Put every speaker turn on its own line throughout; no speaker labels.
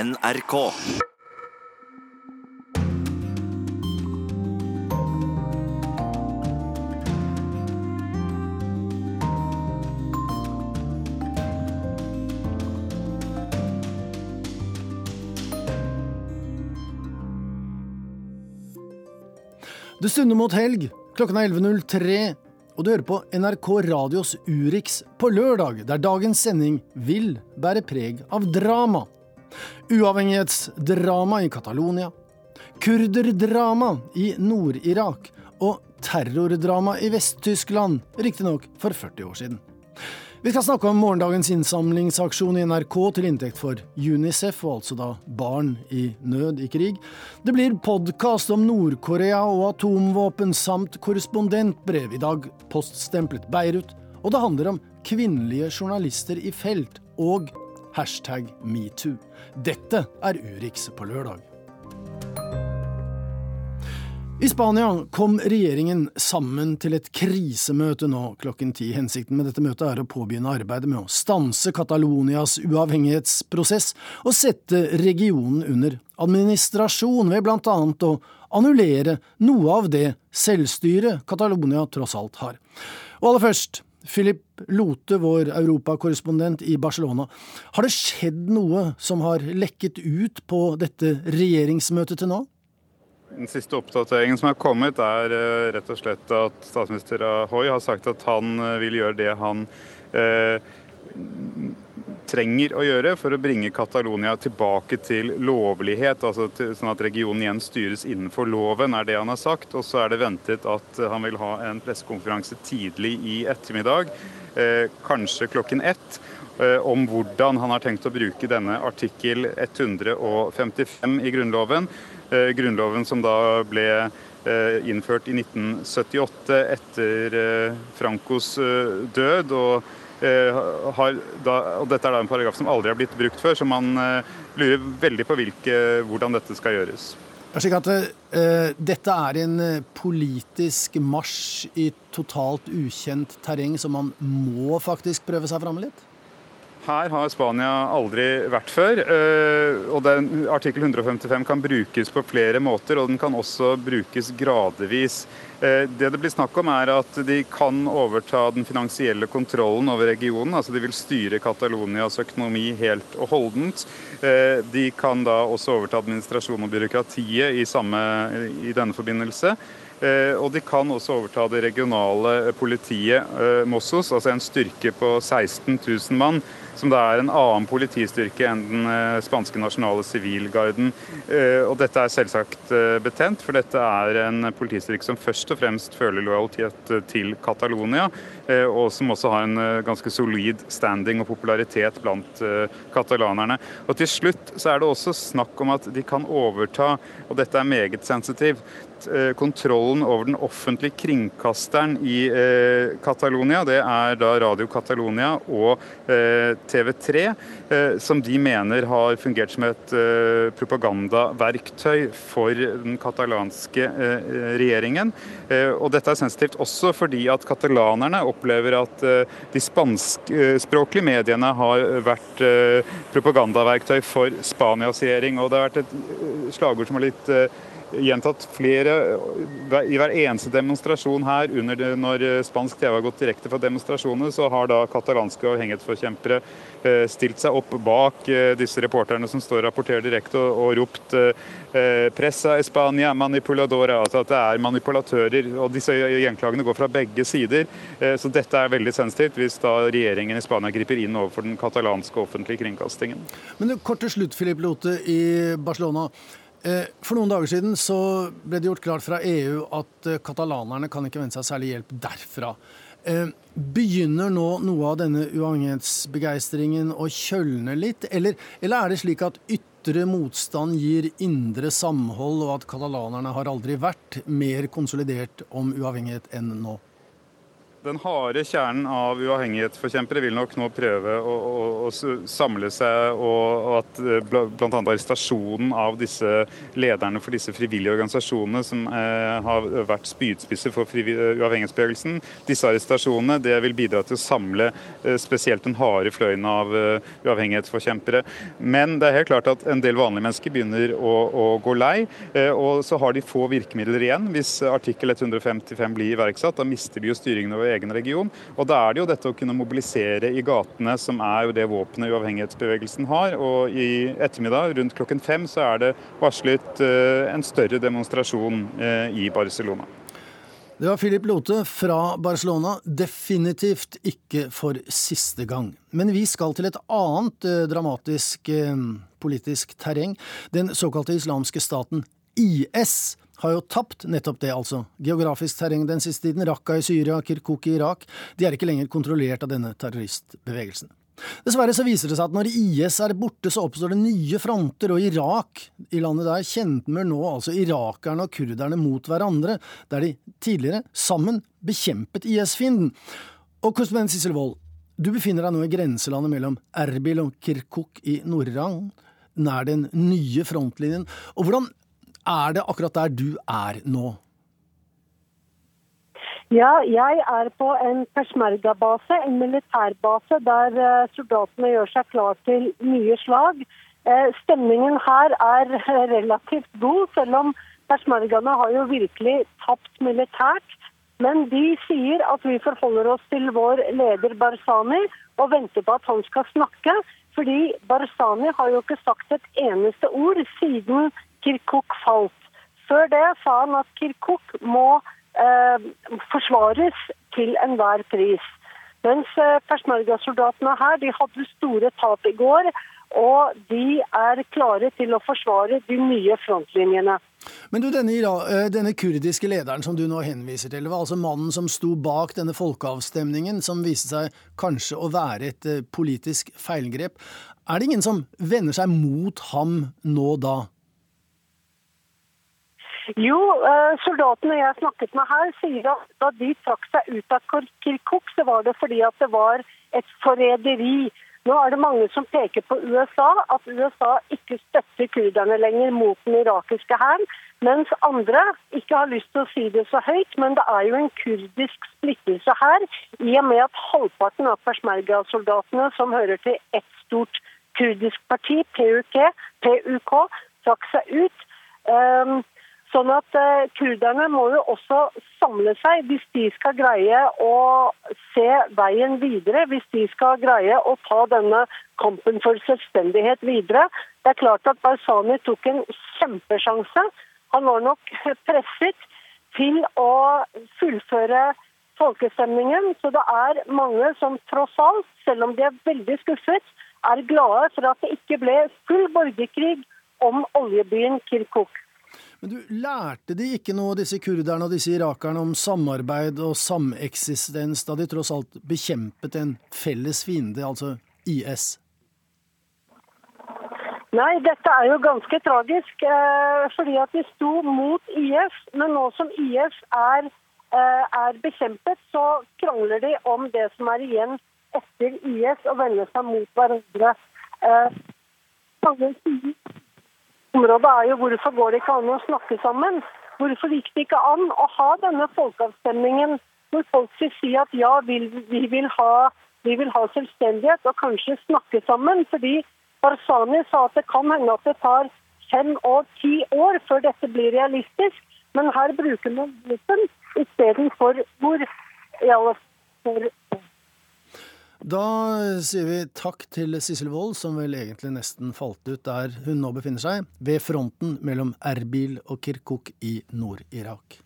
NRK.
Det stunder mot helg. Klokken er 11.03, og du hører på NRK Radios Urix på lørdag, der dagens sending vil bære preg av drama. Uavhengighetsdrama i Catalonia, kurderdrama i Nord-Irak og terrordrama i Vest-Tyskland, riktignok for 40 år siden. Vi skal snakke om morgendagens innsamlingsaksjon i NRK til inntekt for Unicef, og altså da barn i nød i krig. Det blir podkast om Nord-Korea og atomvåpen samt korrespondentbrev, i dag poststemplet Beirut. Og det handler om kvinnelige journalister i felt og hashtag metoo. Dette er Urix på lørdag. I Spania kom regjeringen sammen til et krisemøte nå klokken ti. Hensikten med dette møtet er å påbegynne arbeidet med å stanse Catalonias uavhengighetsprosess og sette regionen under administrasjon ved blant annet å annullere noe av det selvstyret Catalonia tross alt har. Og aller først, Philip Lote, vår europakorrespondent i Barcelona. Har det skjedd noe som har lekket ut på dette regjeringsmøtet til nå?
Den siste oppdateringen som er kommet, er uh, rett og slett at statsminister Ahoy har sagt at han uh, vil gjøre det han uh, trenger å gjøre for å bringe Catalonia tilbake til lovlighet, altså til, sånn at regionen igjen styres innenfor loven, er det han har sagt. Og så er det ventet at han vil ha en pressekonferanse tidlig i ettermiddag, kanskje klokken ett om hvordan han har tenkt å bruke denne artikkel 155 i Grunnloven. Eh, grunnloven som da ble eh, innført i 1978 etter Frankos død. og da, og Dette er da en paragraf som aldri har blitt brukt før, så man lurer veldig på hvilke, hvordan dette skal gjøres.
Slik at uh, Dette er en politisk marsj i totalt ukjent terreng som man må faktisk prøve seg fram litt?
Her har Spania aldri vært før. Eh, og den, Artikkel 155 kan brukes på flere måter, og den kan også brukes gradvis. Eh, det det blir snakk om er at De kan overta den finansielle kontrollen over regionen. altså De vil styre Catalonias økonomi helt og holdent. Eh, de kan da også overta administrasjon og byråkratiet i, samme, i denne forbindelse. Og de kan også overta det regionale politiet, Mossos, altså en styrke på 16 000 mann som da er en annen politistyrke enn den eh, spanske nasjonale sivilgarden. Eh, og dette er selvsagt eh, betent, for dette er en politistyrke som først og fremst føler lojalitet til Catalonia, og som også har en ganske solid standing og popularitet blant katalanerne. Og til slutt så er det også snakk om at de kan overta, og dette er meget sensitivt, Eh, kontrollen over den offentlige kringkasteren i eh, Catalonia, det er da Radio Catalonia og eh, TV3, eh, som de mener har fungert som et propagandaverktøy for den katalanske regjeringen. og dette er sensitivt også fordi at katalanerne opplever at de spanskspråklige mediene har vært propagandaverktøy for Spanias regjering. Og det har vært et slagord som har litt gjentatt flere I hver eneste demonstrasjon her under når spansk TV har gått direkte for demonstrasjoner, så har da katalanske avhengighetsforkjempere eh, stilt seg opp bak eh, disse reporterne som står og rapporterer direkte, og, og ropt eh, 'Pressa Espania manipuladora', altså at det er manipulatører. og Disse gjenklagene går fra begge sider. Så dette er veldig sensitivt hvis da regjeringen i Spania griper inn overfor den katalanske offentlige kringkastingen.
Men kort til slutt, Filip Lote i Barcelona. Eh, for noen dager siden så ble det gjort klart fra EU at eh, katalanerne kan ikke vente seg særlig hjelp derfra. Eh, begynner nå noe av denne uavhengighetsbegeistringen å kjølne litt, eller, eller, er det slik at ytre motstand gir indre samhold, og at katalanerne har aldri vært mer konsolidert om uavhengighet enn nå?
Den harde kjernen av uavhengighetsforkjempere vil nok nå prøve å, å, å samle seg, og, og at eh, bl.a. arrestasjonen av disse lederne for disse frivillige organisasjonene som eh, har vært spydspisser for uavhengighetsbevegelsen, disse arrestasjonene det vil bidra til å samle eh, spesielt den harde fløyen av eh, uavhengighetsforkjempere. Men det er helt klart at en del vanlige mennesker begynner å, å gå lei, eh, og så har de få virkemidler igjen. Hvis artikkel 155 blir iverksatt, da mister de jo styringen over egen region. Og da er det jo dette å kunne mobilisere i gatene som er jo det våpenet uavhengighetsbevegelsen har. Og i ettermiddag rundt klokken fem så er det varslet eh, en større demonstrasjon eh, i Barcelona.
Det var Philip Lote fra Barcelona, definitivt ikke for siste gang. Men vi skal til et annet eh, dramatisk politisk terreng, den såkalte islamske staten IS har jo tapt nettopp det, altså. Geografisk terreng den siste tiden. Raqqa i Syria, Kirkuk i Irak. De er ikke lenger kontrollert av denne terroristbevegelsen. Dessverre så viser det seg at når IS er borte, så oppstår det nye fronter, og Irak, i landet der, kjemper nå altså irakerne og kurderne mot hverandre, der de tidligere sammen bekjempet IS-fienden. Og korrespondent Sissel Wold, du befinner deg nå i grenselandet mellom Erbil og Kirkuk i Nord-Iran, nær den nye frontlinjen. Og hvordan er det akkurat der du er nå?
Ja, jeg er på en peshmerga-base, en militærbase der eh, soldatene gjør seg klar til nye slag. Eh, stemningen her er relativt god, selv om peshmergaene har jo virkelig tapt militært. Men de sier at vi forholder oss til vår leder Barzani og venter på at han skal snakke. Fordi Barzani har jo ikke sagt et eneste ord siden Kirkuk falt. Før det sa han at Kirkuk må eh, forsvares til enhver pris. Mens eh, peshmerga-soldatene her de hadde store tap i går, og de er klare til å forsvare de nye frontlinjene.
Men du, denne, eh, denne, kurdiske lederen som du nå henviser til, var altså mannen som sto bak denne folkeavstemningen, som viste seg kanskje å være et eh, politisk feilgrep. Er det ingen som vender seg mot ham nå da?
Jo, eh, soldatene jeg snakket med her, sier at da de trakk seg ut av Kirkuk, så var det fordi at det var et forræderi. Nå er det mange som peker på USA, at USA ikke støtter kurderne lenger mot den irakiske hæren. Mens andre ikke har lyst til å si det så høyt, men det er jo en kurdisk splittelse her. I og med at halvparten av peshmerga-soldatene som hører til ett stort kurdisk parti, PUK, PUK trakk seg ut. Um, Sånn at eh, Kurderne må jo også samle seg hvis de skal greie å se veien videre. Hvis de skal greie å ta denne kampen for selvstendighet videre. Det er klart at Barzani tok en kjempesjanse. Han var nok presset til å fullføre folkestemningen. Så det er mange som tross alt, selv om de er veldig skuffet, er glade for at det ikke ble full borgerkrig om oljebyen Kirkuk.
Men du, lærte de ikke noe, disse kurderne og disse irakerne, om samarbeid og sameksistens da de tross alt bekjempet en felles fiende, altså IS?
Nei, dette er jo ganske tragisk. Eh, fordi at de sto mot IS. Men nå som IS er, eh, er bekjempet, så krangler de om det som er igjen etter IS, og vender seg mot hverandre. Eh, mange sier området er jo hvorfor går det ikke an å snakke sammen? Hvorfor gikk det ikke an å ha denne folkeavstemningen hvor folk skal si at ja, vi, vi, vil ha, vi, vil ha, selvstendighet og kanskje snakke sammen? Fordi Barzani sa at det kan hende at det tar fem og ti år før dette blir realistisk. Men her bruker man våpen istedenfor hvor i alle fall
da sier vi takk til Sissel Wold, som vel egentlig nesten falt ut der hun nå befinner seg, ved fronten mellom Erbil og Kirkuk i Nord-Irak.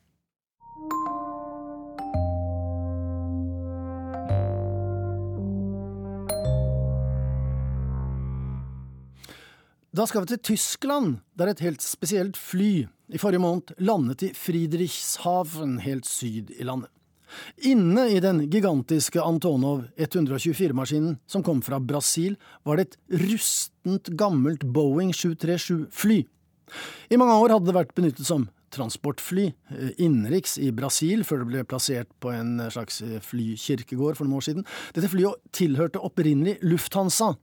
Da skal vi til Tyskland, der et helt spesielt fly i forrige måned landet i Friedrichshaven helt syd i landet. Inne i den gigantiske Antonov 124-maskinen som kom fra Brasil, var det et rustent, gammelt Boeing 737-fly. I mange år hadde det vært benyttet som transportfly eh, innenriks i Brasil, før det ble plassert på en slags eh, flykirkegård for noen år siden. Dette flyet tilhørte opprinnelig Lufthansa.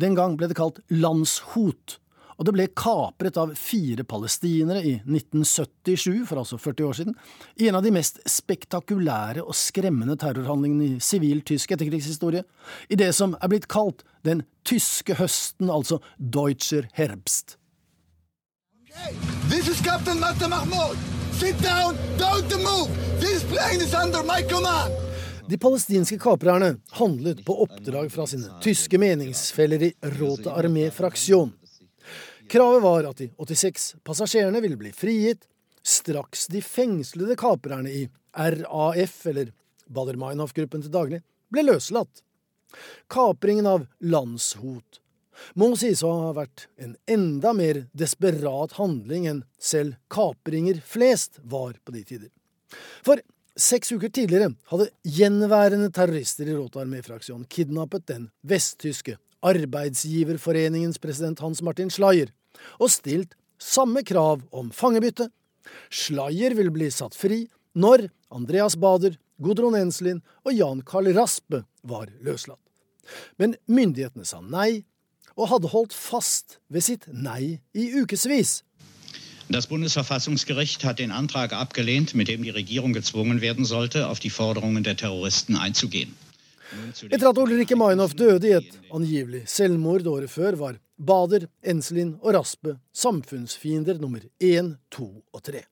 Den gang ble det kalt Landshot, og det ble kapret av fire palestinere i 1977, for altså 40 år siden, i en av de mest spektakulære og skremmende terrorhandlingene i sivil tysk etterkrigshistorie, i det som er blitt kalt den tyske høsten, altså Deutscher Herbst.
Okay. This is Captain Mata Mahmoud. Sit down, don't move. This plane is under my command.
De palestinske kaprerne handlet på oppdrag fra sine tyske meningsfeller i Råte Armee-fraksjon. Kravet var at de 86 passasjerene ville bli frigitt straks de fengslede kaprerne i RAF, eller Bader-Meinhof-gruppen til daglig, ble løslatt. Kapringen av Landshot må sies å ha vært en enda mer desperat handling enn selv kapringer flest var på de tider. For seks uker tidligere hadde gjenværende terrorister i Rotarmé-fraksjonen kidnappet den vesttyske Arbeidsgiverforeningens president Hans Martin Schleier og stilt samme krav om fangebytte. Schleier vil bli satt fri når Andreas Bader, Gudrun Enslin og Jan Karl Raspe var løslatt. Men myndighetene sa nei, og hadde holdt fast ved sitt nei i ukevis.
Das Bundesverfassungsgericht hat den Antrag abgelehnt, mit dem die Regierung gezwungen werden sollte, auf die Forderungen der Terroristen einzugehen.
Etter at Ulrikke Meinhof døde i et angivelig selvmord året før, var Bader, Enselin og Raspe samfunnsfiender nummer én, to og tre.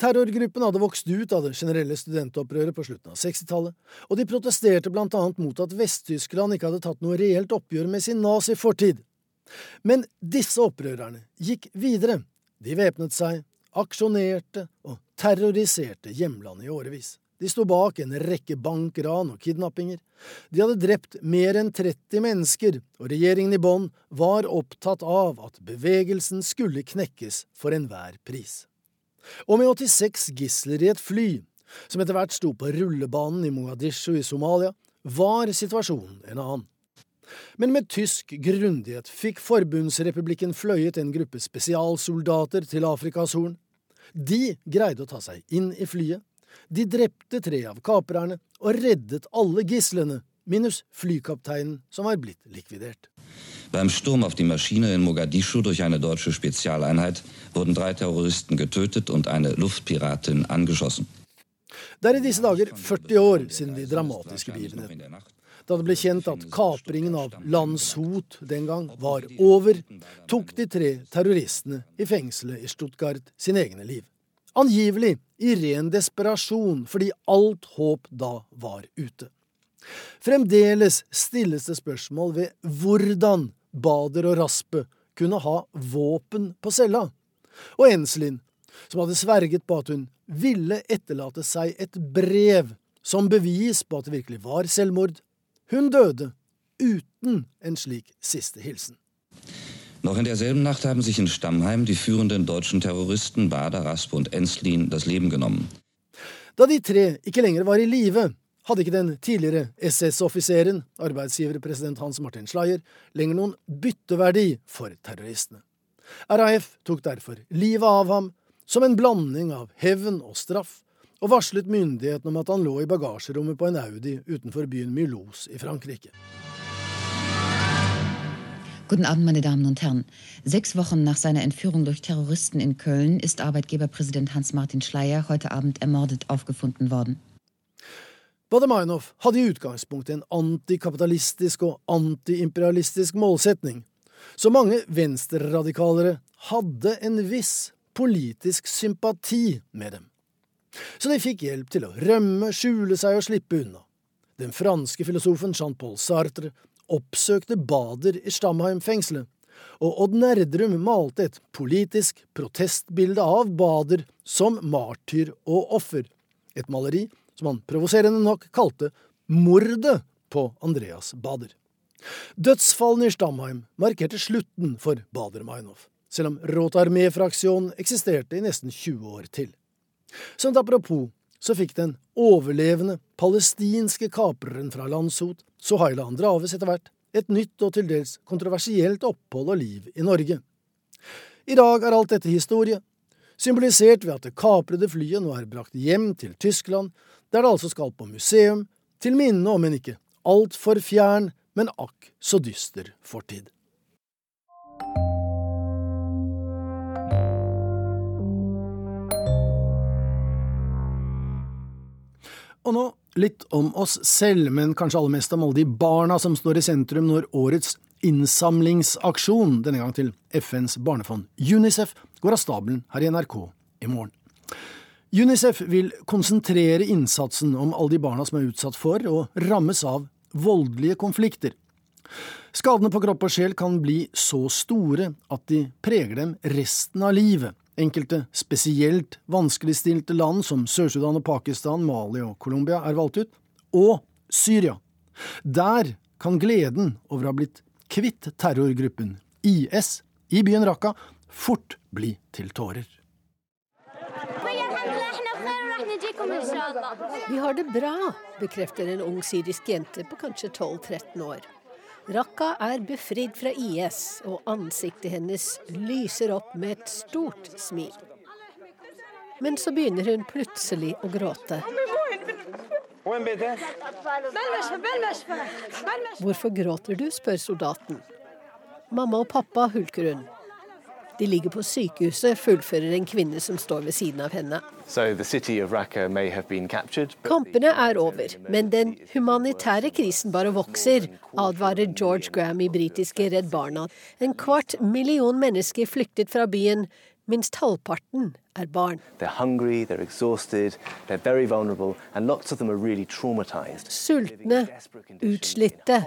Terrorgruppen hadde vokst ut av det generelle studentopprøret på slutten av 60-tallet, og de protesterte blant annet mot at Vest-Tyskland ikke hadde tatt noe reelt oppgjør med sin nazifortid. Men disse opprørerne gikk videre. De væpnet seg, aksjonerte og terroriserte hjemlandet i årevis. De sto bak en rekke bankran og kidnappinger. De hadde drept mer enn 30 mennesker, og regjeringen i Bonn var opptatt av at bevegelsen skulle knekkes for enhver pris. Og med 86 gisler i et fly, som etter hvert sto på rullebanen i Mogadishu i Somalia, var situasjonen en annen. Men med tysk grundighet fikk forbundsrepublikken fløyet en gruppe spesialsoldater til Afrikas Horn. De greide å ta seg inn i flyet, de drepte tre av kaprerne og reddet alle gislene, minus flykapteinen som var blitt likvidert.
Beim Sturm auf die Maschine in Mogadischu durch eine deutsche Spezialeinheit wurden drei Terroristen getötet und eine Luftpiratin angeschossen.
Det er i disse dager 40 år siden de dramatiske begivenhetene. Da det ble kjent at kapringen av Landshut den gang var over, tok de tre terroristene i fengselet i Stuttgart sine egne liv. Angivelig i ren desperasjon fordi alt håp da var ute. Fremdeles stilles det spørsmål ved hvordan Bader og Raspe kunne ha våpen på cella. Og Enslin, som hadde sverget på at hun ville etterlate seg et brev som bevis på at det virkelig var selvmord, hun døde uten en slik siste hilsen.
Noch in derselben Nacht haben sich in Stammheim die führenden deutschen Terroristen Bader, Raspe und Enslin das Leben genommen.
Da de tre ikke lenger var i live, hadde ikke den tidligere SS-offiseren, arbeidsgiverpresident Hans Martin Schleier, lenger noen bytteverdi for terroristene. RAF tok derfor livet av ham som en blanding av hevn og straff, og varslet myndighetene om at han lå i bagasjerommet på en Audi utenfor byen Mulhouse i Frankrike.
Guten Abend, meine Damen und Herren. Sechs Wochen nach seiner Entführung durch Terroristen in Köln ist Arbeitgeberpräsident Hans-Martin Schleyer heute Abend ermordet aufgefunden worden.
Bader-Meinhof hadde i utgangspunktet en antikapitalistisk og antiimperialistisk målsetning, så mange venstreradikalere hadde en viss politisk sympati med dem. Så de fikk hjelp til å rømme, skjule seg og slippe unna. Den franske filosofen Jean-Paul Sartre oppsøkte Bader i Stamheim-fengselet, og Odd Nerdrum malte et politisk protestbilde av Bader som martyr og offer, et maleri som han provoserende nok kalte Mordet på Andreas Bader. Dødsfallene i Stamheim markerte slutten for Bader-Meinhof, selv om Rotarmé-fraksjonen eksisterte i nesten 20 år til. Som apropos så fikk den overlevende palestinske kapreren fra Landsot, Sohaila Andraves, etter hvert et nytt og til dels kontroversielt opphold og liv i Norge. I dag er alt dette historie. Symbolisert ved at det kaprede flyet nå er brakt hjem til Tyskland, der det altså skal på museum, til minne om en ikke altfor fjern, men akk så dyster fortid. Og nå litt om oss selv, men kanskje aller mest om alle de barna som står i sentrum når årets innsamlingsaksjon, denne gang til FNs barnefond UNICEF, går av stabelen her i NRK i morgen. UNICEF vil konsentrere innsatsen om alle de barna som er utsatt for og rammes av voldelige konflikter. Skadene på kropp og sjel kan bli så store at de preger dem resten av livet. Enkelte spesielt vanskeligstilte land som Sør-Sudan og Pakistan, Mali og Colombia er valgt ut, og Syria. Der kan gleden over å ha blitt kvitt terrorgruppen IS i byen Raqqa fort bli til tårer.
Vi har det bra, bekrefter en ung syrisk jente på kanskje 12-13 år. Raqqa er befridd fra IS, og ansiktet hennes lyser opp med et stort smil. Men så begynner hun plutselig å gråte. Hvorfor gråter du, spør soldaten. Mamma og pappa, hulker hun. De ligger på sykehuset, fullfører en kvinne som står ved siden av henne. Kampene er over, men den humanitære krisen bare vokser, advarer George Graham i britiske Redd Barna. En kvart million mennesker flyktet fra byen, Minst halvparten er barn. Hungry, really Sultne, utslitte,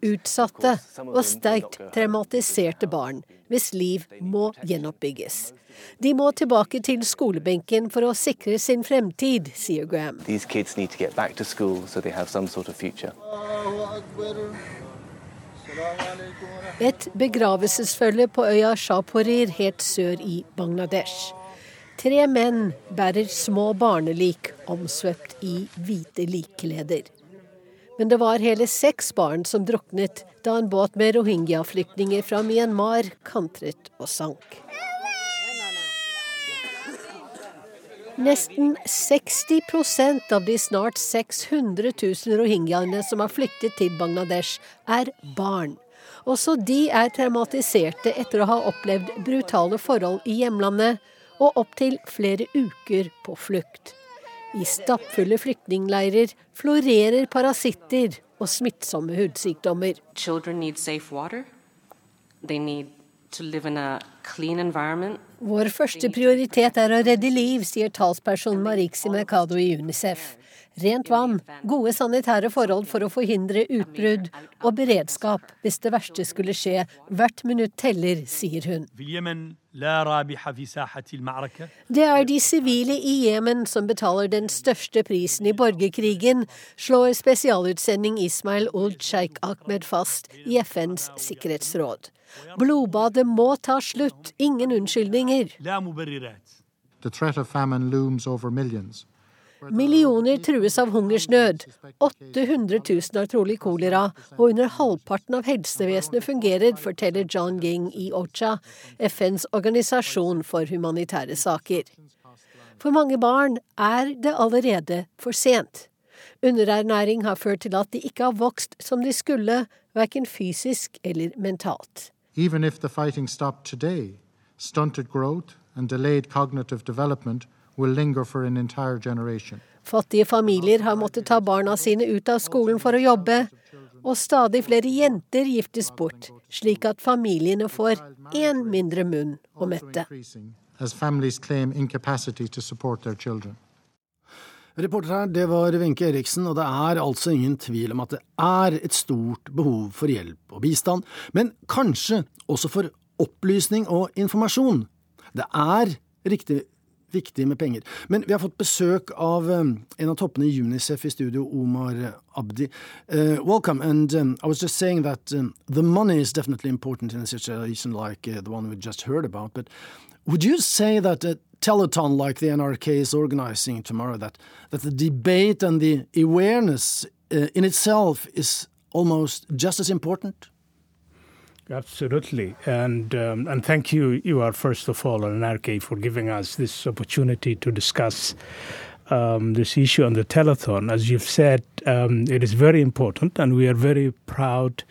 utsatte og sterkt traumatiserte barn hvis liv må gjenoppbygges. De må tilbake til skolebenken for å sikre sin fremtid, sier Graham. These kids need to get back to school so they have some sort of future. Et begravelsesfølge på øya Shaporir helt sør i Bangladesh. Tre menn bærer små barnelik omsvøpt i hvite likkleder. Men det var hele seks barn som druknet da en båt med rohingya-flyktninger fra Myanmar kantret og sank. Nesten 60% av de snart 600 000 rohingyaene som har flyktet til Bangladesh, er barn. Også de er traumatiserte etter å ha opplevd brutale forhold i hjemlandet og opptil flere uker på flukt. I stappfulle flyktningleirer florerer parasitter og smittsomme hudsykdommer. Children need safe water. They need vår første prioritet er å redde liv, sier talsperson Marixi Mercado i Unicef. Rent vann, gode sanitære forhold for å forhindre utbrudd, og beredskap hvis det verste skulle skje. Hvert minutt teller, sier hun. Det er de sivile i Jemen som betaler den største prisen i borgerkrigen, slår spesialutsending Ismail Old Sheikh Ahmed fast i FNs sikkerhetsråd. Blodbadet må ta slutt. Ingen unnskyldninger. Millioner trues av hungersnød. 800 000 har trolig kolera, og under halvparten av helsevesenet fungerer, forteller John Ging i OCHA, FNs organisasjon for humanitære saker. For mange barn er det allerede for sent. Underernæring har ført til at de ikke har vokst som de skulle, verken fysisk eller mentalt. Even if the fighting stopped today, stunted growth and delayed cognitive development will linger for an entire generation. Fattige familier har måttet ta barna sine ut av skolen for å jobbe, og stadig flere jenter giftes bort, slik at familiene får én mindre munn å mette. As families claim incapacity to support their children. Reporter her, det var Wenche Eriksen, og det er altså ingen tvil om at det er et stort behov for hjelp og bistand, men kanskje også for opplysning og informasjon. Det er riktig viktig med penger. Men vi har fått besøk av um, en av toppene i Unicef i studio, Omar Abdi. Uh, welcome. And um, I was just saying that um, the money is definitely important in a situation like uh, the one we just heard about. But would you say that a telethon like the NRK is organizing tomorrow, that, that the debate and the awareness uh, in itself is almost just as important?
Absolutely, and um, and thank you. You are first of all an NRK for giving us this opportunity to discuss um, this issue on the telethon. As you've said, um, it is very important, and we are very proud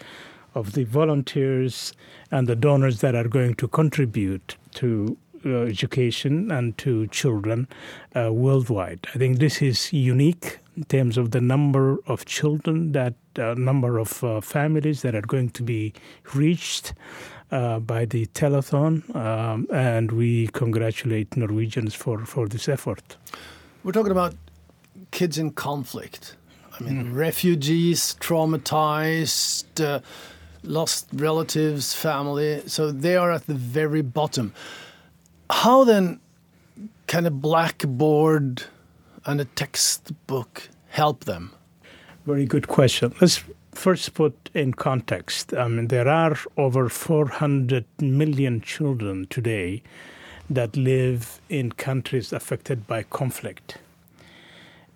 of the volunteers and the donors that are going to contribute to uh, education and to children uh, worldwide. I think this is unique in terms of the number of children, that uh, number of uh, families that are going to be reached uh, by the telethon, um, and we congratulate Norwegians for, for this effort.
We're talking about kids in conflict. I mean, mm. refugees, traumatized, uh, lost relatives, family. So they are at the very bottom. How then can a blackboard and a textbook help them?
Very good question. Let's first put in context. I mean, there are over 400 million children today that live in countries affected by conflict.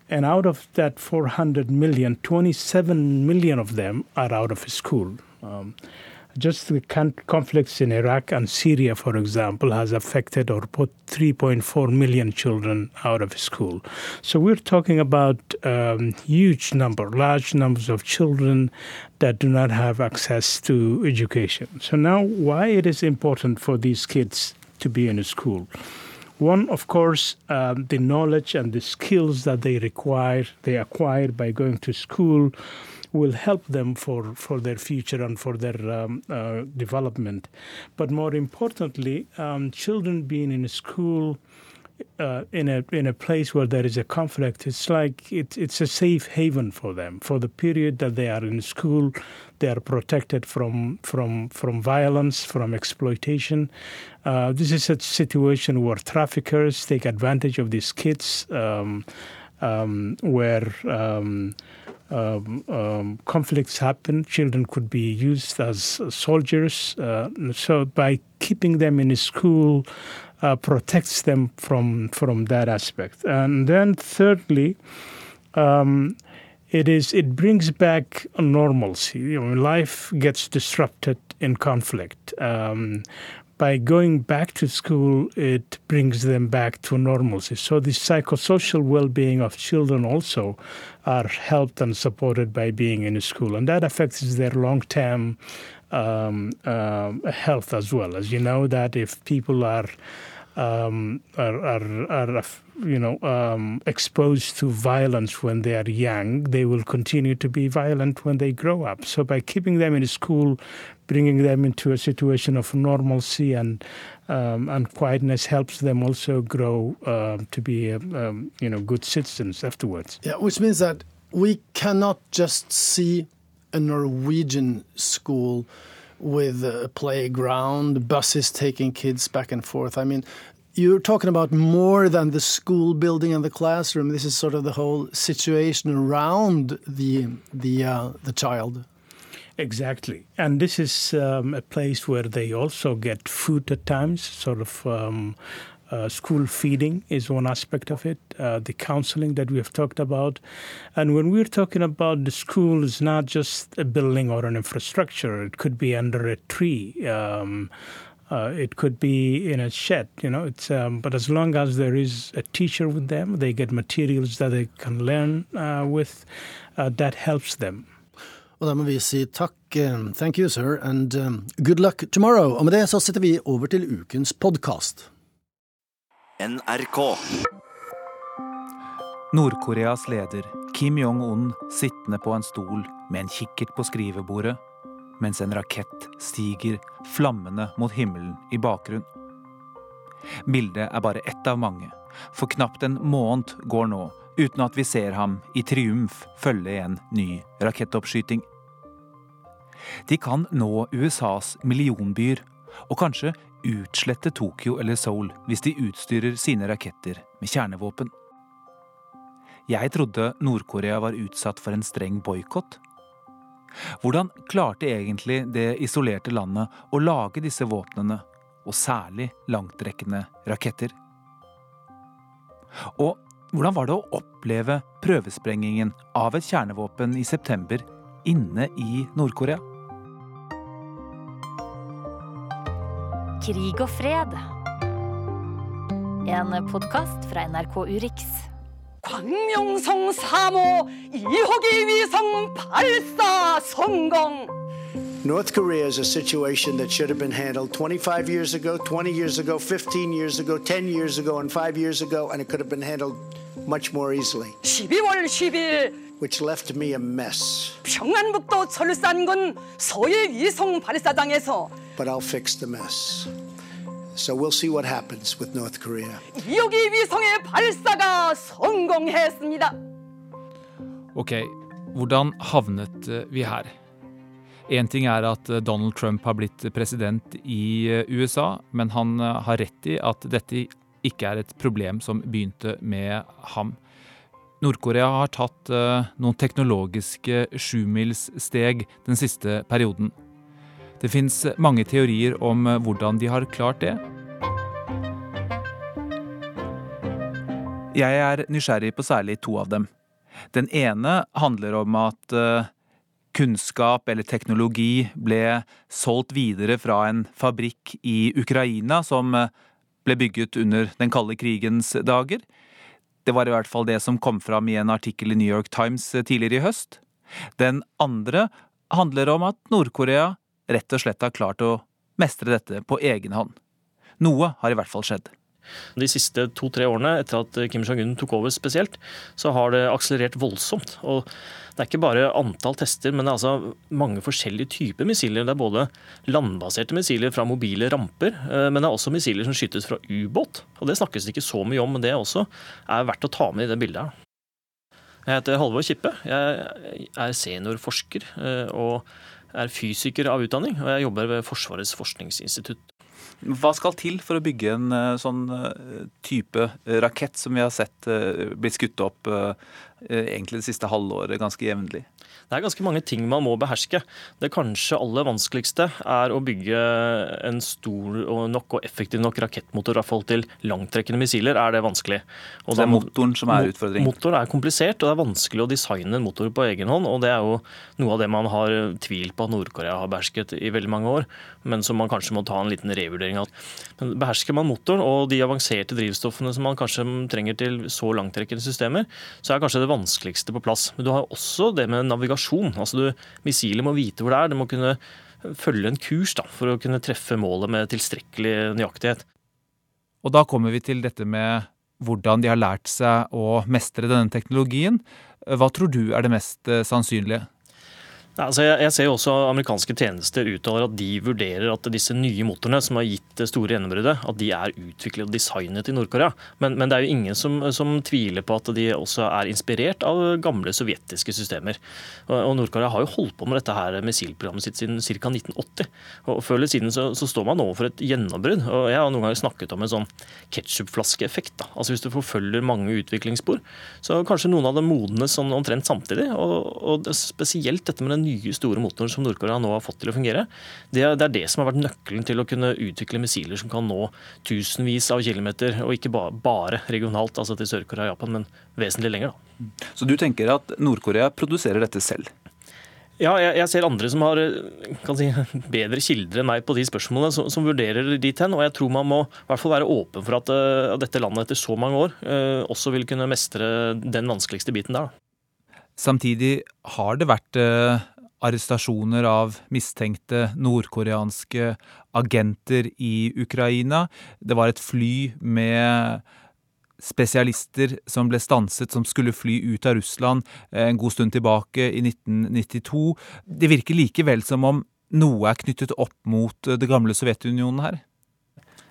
And out of that 400 million, 27 million of them are out of school. Um, just the conflicts in Iraq and Syria, for example, has affected or put 3.4 million children out of school. So we're talking about um, huge number, large numbers of children that do not have access to education. So now, why it is important for these kids to be in a school? One, of course, um, the knowledge and the skills that they require, they acquire by going to school will help them for, for their future and for their um, uh, development. But more importantly, um, children being in school uh, in a in a place where there is a conflict, it's like it, it's a safe haven for them. For the period that they are in school, they are protected from from from violence, from exploitation. Uh, this is a situation where traffickers take advantage of these kids, um, um where um, um, um, conflicts happen, children could be used as soldiers. Uh, so by keeping them in school, uh, protects them from from that aspect. And then thirdly, um, it is it brings back normalcy. You know, life gets disrupted in conflict. Um, by going back to school, it brings them back to normalcy. So the psychosocial well-being of children also are helped and supported by being in school, and that affects their long-term um, uh, health as well. As you know, that if people are um, are, are, are, you know um, exposed to violence when they are young, they will continue to be violent when they grow up. So by keeping them in school, bringing them into a situation of normalcy and um, and quietness helps them also grow uh, to be um, you know good citizens afterwards.
Yeah, which means that we cannot just see a Norwegian school with a playground, buses taking kids back and forth. I mean, you're talking about more than the school building and the classroom. This is sort of the whole situation around the the uh, the child.
Exactly. And this is um, a place where they also get food at times, sort of. Um, uh, school feeding is one aspect of it, uh, the counseling that we have talked about. And when we're talking about the school, it's not just a building or an infrastructure, it could be under a tree. Um, uh, it could be in a shed, you know. It's um, but as long as there is a teacher with them, they get materials that they can learn uh, with. Uh, that helps them.
Og da må vi si takk, eh, thank you sir, and um, good luck tomorrow. Og med det så setter vi over til ukens podkast.
NRK. Nord-Koreas leder Kim Jong-un sittende på en stol med en kikkert på skrivebordet, mens en rakett stiger flammende mot himmelen i bakgrunn. Bildet er bare ett av mange, for knapt en måned går nå uten at vi ser ham i triumf følge en ny rakettoppskyting. De kan nå USAs millionbyer, og kanskje utslette Tokyo eller Seoul hvis de utstyrer sine raketter med kjernevåpen. Jeg trodde Nord-Korea var utsatt for en streng boikott. Hvordan klarte egentlig det isolerte landet å lage disse våpnene, og særlig langtrekkende raketter? Og hvordan var det å oppleve prøvesprengingen av et kjernevåpen i september inne i Nord-Korea?
Krig og fred. En podkast fra NRK Urix.
광명성 3호 2호기 위성 발사 성공!
North Korea is a situation that should have been handled 25 years ago, 20 years ago, 15 years ago, 10 years ago, and 5 years ago, and it could have been handled much more easily.
12월 10일
which left me a mess.
평안북도 철산군 서해 위성 발사장에서
But I'll fix the mess. So we'll see what happens with North Korea.
2호기 위성의 발사가 성공했습니다.
Ok, hvordan havnet eh, vi her? Én ting er at eh, Donald Trump har blitt president i eh, USA, men han har rett i at dette ikke er et problem som begynte med ham. Nord-Korea har tatt noen teknologiske sjumilssteg den siste perioden. Det fins mange teorier om hvordan de har klart det. Jeg er nysgjerrig på særlig to av dem. Den ene handler om at eh, kunnskap eller teknologi ble solgt videre fra en fabrikk i Ukraina som eh, ble bygget under den kalde krigens dager. Det var i hvert fall det som kom fram i en artikkel i New York Times eh, tidligere i høst. Den andre handler om at Nord-Korea rett og slett har klart å mestre dette på egen hånd. Noe har i hvert fall skjedd.
De siste to-tre årene etter at Kim Jong-un tok over spesielt, så har det akselerert voldsomt. Og det er ikke bare antall tester, men det er altså mange forskjellige typer missiler. Det er både landbaserte missiler fra mobile ramper, eh, men det er også missiler som skytes fra ubåt. Og det snakkes det ikke så mye om, men det også er verdt å ta med i det bildet her. Jeg heter Halvor Kippe. Jeg er seniorforsker eh, og er fysiker av utdanning, og jeg jobber ved Forsvarets forskningsinstitutt.
Hva skal til for å bygge en eh, sånn eh, type rakett som vi har sett blitt skutt opp egentlig det siste halvåret ganske jevnlig?
Det er ganske mange ting man må beherske. Det kanskje aller vanskeligste er å bygge en stor og nok og effektiv nok rakettmotor, i fall til langtrekkende missiler, er det vanskelig.
Og det er motoren som er utfordringen?
Motoren er komplisert, og det er vanskelig å designe en motor på egen hånd. Og det er jo noe av det man har tvilt på at Nord-Korea har behersket i veldig mange år, men som man kanskje må ta en liten revurdering av. Men behersker man motoren og de avanserte drivstoffene som man kanskje trenger til så langtrekkende systemer, så er kanskje det vanskeligste på plass. Men du har også det med navigasjon navigasjon. Altså du, Missilet må vite hvor det er. Det må kunne følge en kurs da, for å kunne treffe målet med tilstrekkelig nøyaktighet.
Og da kommer vi til dette med hvordan de har lært seg å mestre denne teknologien. Hva tror du er det mest eh, sannsynlige?
Altså jeg, ser jo også amerikanske tjenester uttaler at de vurderer at disse nye motorene som har gitt det store gjennombruddet, at de er utviklet og designet i Nord-Korea. Men, men, det er jo ingen som, som, tviler på at de også er inspirert av gamle sovjetiske systemer. Og Nord-Korea har jo holdt på med dette her missilprogrammet sitt siden ca. 1980. Og Før eller siden så, så, står man overfor et gjennombrudd. Og jeg har noen ganger snakket om en sånn ketsjupflaskeeffekt. Altså Hvis du forfølger mange utviklingsspor, så kanskje noen av dem modnes sånn omtrent samtidig. Og, og spesielt dette med den nye, store motoren som Nord-Korea nå har fått til å fungere, det er, det er, det som har vært nøkkelen til å kunne utvikle missiler som kan nå tusenvis av kilometer, og ikke ba, bare regionalt, altså til Sør-Korea og Japan, men vesentlig lenger. Da.
Så du tenker at Nord-Korea produserer dette selv?
Ja, jeg, jeg, ser andre som har si, bedre kilder enn meg på de spørsmålene, som, som vurderer dit hen. Og jeg tror man må i hvert fall være åpen for at, at dette landet etter så mange år eh, også vil kunne mestre den vanskeligste biten der. Da.
Samtidig har det vært uh, arrestasjoner av mistenkte nordkoreanske agenter i Ukraina. Det var et fly med spesialister som ble stanset, som skulle fly ut av Russland eh, en god stund tilbake, i 1992. Det virker likevel som om noe er knyttet opp mot det gamle Sovjetunionen her?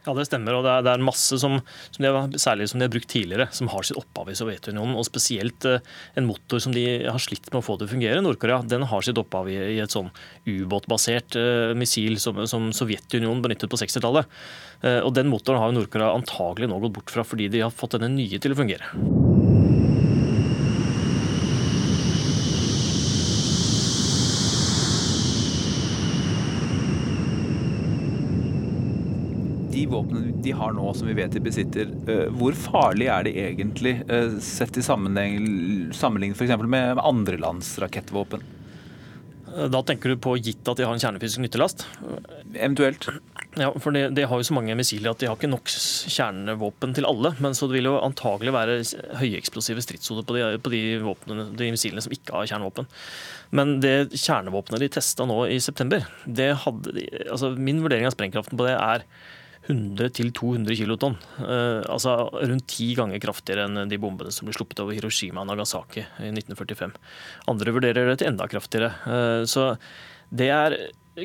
Ja, det stemmer. og Det er, det er masse som, som har, særlig som de har brukt tidligere, som har sitt opphav i Sovjetunionen. Og spesielt eh, en motor som de har slitt med å få til å fungere, Nord-Korea, den har sitt opphav i, i et sånn ubåtbasert uh, missil som, som, Sovjetunionen benyttet på 60-tallet. Uh, og den motoren har Nord-Korea antagelig nå gått bort fra fordi de har fått denne nye til å fungere.
Våpnene de har nå, som vi vet de besitter, eh, hvor farlig er de egentlig, eh, sett i sammenligning f.eks. med andre lands rakettvåpen?
Da tenker du på gitt at de har en kjernefysisk nyttelast?
Eventuelt.
Ja, for det, de har jo så mange missiler at de har ikke nok kjernevåpen til alle. Men så det vil jo antagelig være høyeksplosive stridshoder på, de, på de, våpnene, de missilene som ikke har kjernevåpen. Men det kjernevåpenet de testa nå i september, det hadde de, altså min vurdering av sprengkraften på det er 100-200 kilotonn. Uh, altså rundt ti ganger kraftigere enn de bombene som ble sluppet over Hiroshima og Nagasaki i 1945. Andre vurderer det til enda kraftigere. Uh, så det er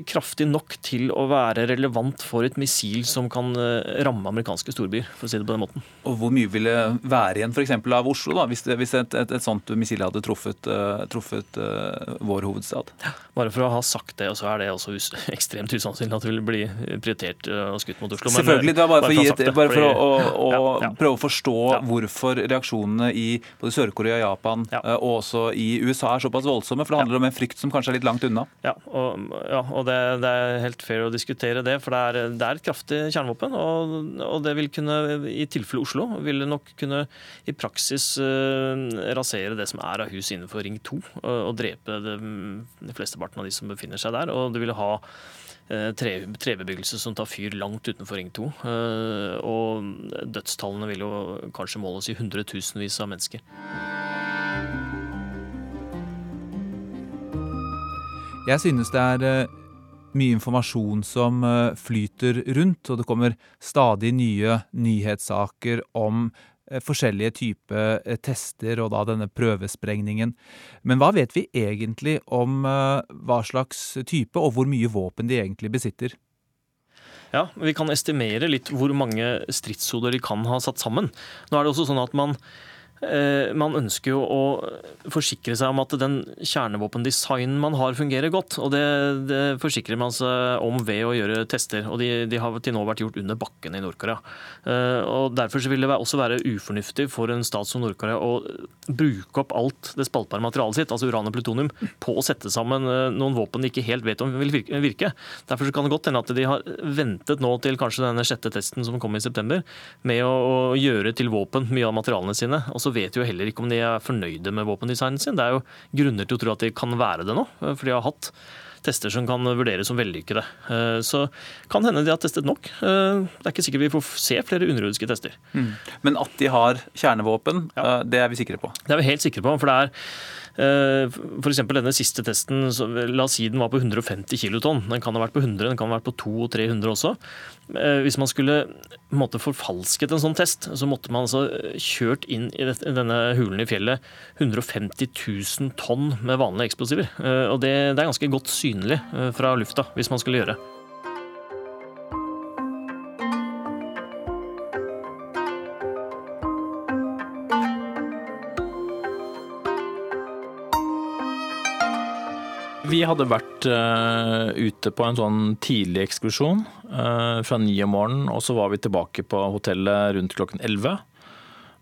kraftig nok til å være relevant for et missil som kan eh, ramme amerikanske storbyer, for å si det på den måten.
Og Hvor mye ville være igjen f.eks. av Oslo, da, hvis, hvis et, et, et, sånt missil hadde truffet, uh, truffet uh, vår hovedstad?
Bare for å ha sagt det, og så er det også us ekstremt usannsynlig at det vil bli prioritert og skutt mot Oslo.
Selvfølgelig, det var bare, bare for, et, bare for å, å, å ja, ja. prøve å forstå ja. hvorfor reaksjonene i både Sør-Korea, Japan og også i USA er såpass voldsomme. For det handler om en frykt som kanskje er litt langt unna.
Ja, og, og og det, det, er helt fair å diskutere det. For det er, det er et kraftig kjernevåpen. Og, og, det vil kunne, i tilfelle Oslo, vil det nok kunne i praksis uh, rasere det som er av hus innenfor Ring 2, og, og drepe det, de flesteparten av de som befinner seg der. Og det vil ha uh, tre, trebebyggelse som tar fyr langt utenfor Ring 2. Uh, eh, og dødstallene vil jo kanskje måles i hundretusenvis av mennesker.
Jeg synes det er mye informasjon som eh, flyter rundt, og det kommer stadig nye nyhetssaker om eh, forskjellige typer eh, tester og da denne prøvesprengningen. Men hva vet vi egentlig om hva slags type og hvor mye våpen de egentlig besitter?
Ja, Vi kan estimere litt hvor mange stridshoder de kan ha satt sammen. Nå er det også sånn at man man ønsker jo å forsikre seg om at den kjernevåpendesignen man har, fungerer godt. Og det, det forsikrer man seg om ved å gjøre tester. Og de, de har til nå vært gjort under bakken i Nord-Korea. Eh, og Derfor vil det også være ufornuftig for en stat som Nord-Korea å bruke opp alt det spaltbare materialet sitt, altså uran og plutonium, på å sette sammen eh, noen våpen de ikke helt vet om vil virke. Derfor kan det godt hende at de har ventet nå til kanskje denne sjette testen som kom i september, med å gjøre til våpen mye av materialene sine. og så vet de jo heller ikke om de er fornøyde med våpendesignen sin. Det er jo grunner til å tro at de kan være det nå, for de har hatt tester som kan vurderes som vellykkede. Eh, så kan hende de har testet nok. Eh, det er ikke sikkert vi får se flere underjordiske tester. Mm.
Men at de har kjernevåpen, ja. Eh, det er vi sikre på?
Det er vi helt sikre på. for det er Eh, F.eks. denne siste testen, la oss si den var på 150 kilotonn. Den kan ha vært på 100, den kan ha vært på 200 og 300 også. Eh, hvis man skulle måtte forfalsket en sånn test, så måtte man altså kjørt inn i denne hulen i fjellet 150 000 tonn med vanlige eksplosiver. Eh, og det, det er ganske godt synlig fra lufta hvis man skulle gjøre.
Vi hadde vært uh, ute på en sånn tidlig ekskursjon uh, fra ni om morgenen, og så var vi tilbake på hotellet rundt klokken elleve.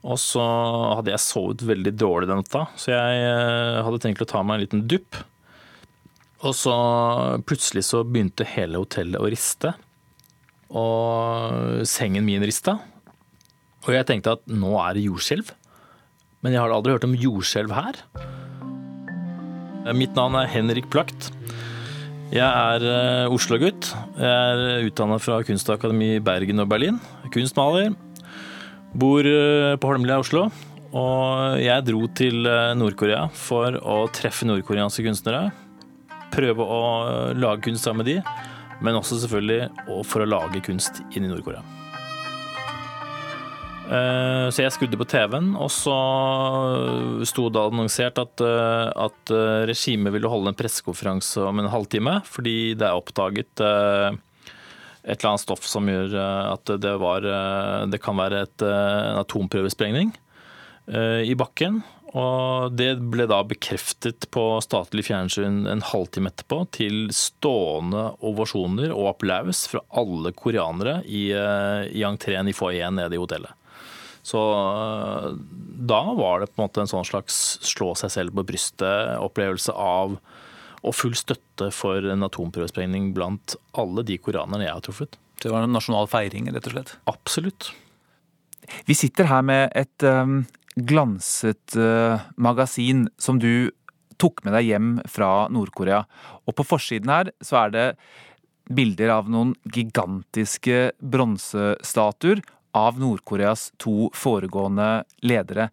Og så hadde jeg sovet veldig dårlig den natta, så jeg uh, hadde tenkt å ta meg en liten dupp. Og så plutselig så begynte hele hotellet å riste, og sengen min rista. Og jeg tenkte at nå er det jordskjelv. Men jeg har aldri hørt om jordskjelv her. Mitt navn er Henrik Plakt. Jeg er uh, Oslo-gutt. Jeg er utdannet fra Kunstakademi Bergen og Berlin. Kunstmaler. Bor uh, på Holmlia i Oslo. Og jeg dro til Nord-Korea for å treffe nordkoreanske kunstnere. Prøve å lage kunst sammen med de, men også selvfølgelig for å lage kunst inn i Nord-Korea. Eh, så jeg skrudde på TV-en, og så sto det annonsert at, eh, at eh, regimet ville holde en pressekonferanse om en halvtime, fordi det er oppdaget et eller annet stoff som gjør at det, var, det kan være et, en atomprøvesprengning i bakken. Og det ble da bekreftet på statlig fjernsyn en halvtime etterpå, til stående ovasjoner og applaus fra alle koreanere i, i entreen i foajeen nede i hotellet. Så eh, da var det på en måte en sånn slags slå seg selv på brystet-opplevelse av og full støtte for en atomprøvesprengning blant alle de koranerne jeg har truffet.
Det var en nasjonal feiring, rett og slett?
Absolutt.
Vi sitter her med et um, glanset uh, magasin som du tok med deg hjem fra Nord-Korea. Og på forsiden her så er det bilder av noen gigantiske bronsestatuer av Nord-Koreas to foregående ledere.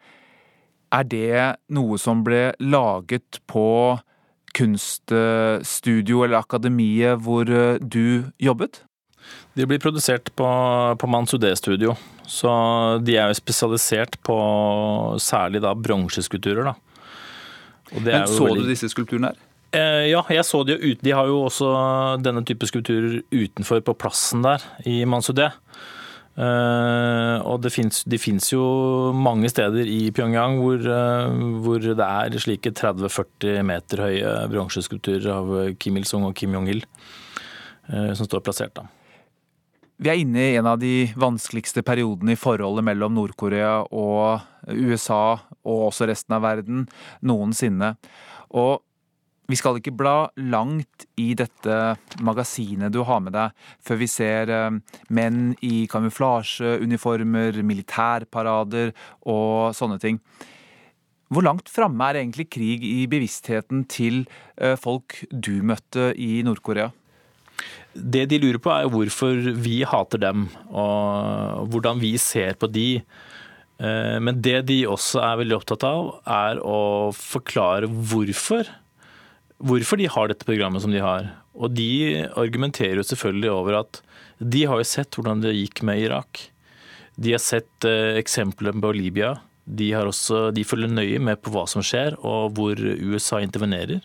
Er det noe som ble laget på kunststudio eller akademiet hvor eh, du jobbet?
De blir produsert på, på Mansudé-studio, så de er jo spesialisert på særlig da bronseskulpturer. da.
Men så veldig... du disse skulpturene her?
Eh, ja, jeg så de jo ute. De har jo også denne type skulpturer utenfor på plassen der i Mansudé. Uh, og det fins jo mange steder i Pyongyang hvor, uh, hvor det er slike 30-40 meter høye bronseskulpturer av Kim Il-sung og Kim Jong-il uh, som står plassert. da.
Vi er inne i en av de vanskeligste periodene i forholdet mellom Nord-Korea og USA, og også resten av verden, noensinne. Og vi skal ikke bla langt i dette magasinet du har med deg, før vi ser eh, menn i kamuflasjeuniformer, militærparader og sånne ting. Hvor langt framme er egentlig krig i bevisstheten til eh, folk du møtte i Nord-Korea?
Det de lurer på, er hvorfor vi hater dem, og hvordan vi ser på de. Eh, men det de også er veldig opptatt av, er å forklare hvorfor hvorfor de har dette programmet som de har. Og de argumenterer jo selvfølgelig over at de har jo sett hvordan det gikk med Irak. De har sett eh, eksempler på Libya. De, også, de følger nøye med på hva som skjer, og hvor USA intervenerer.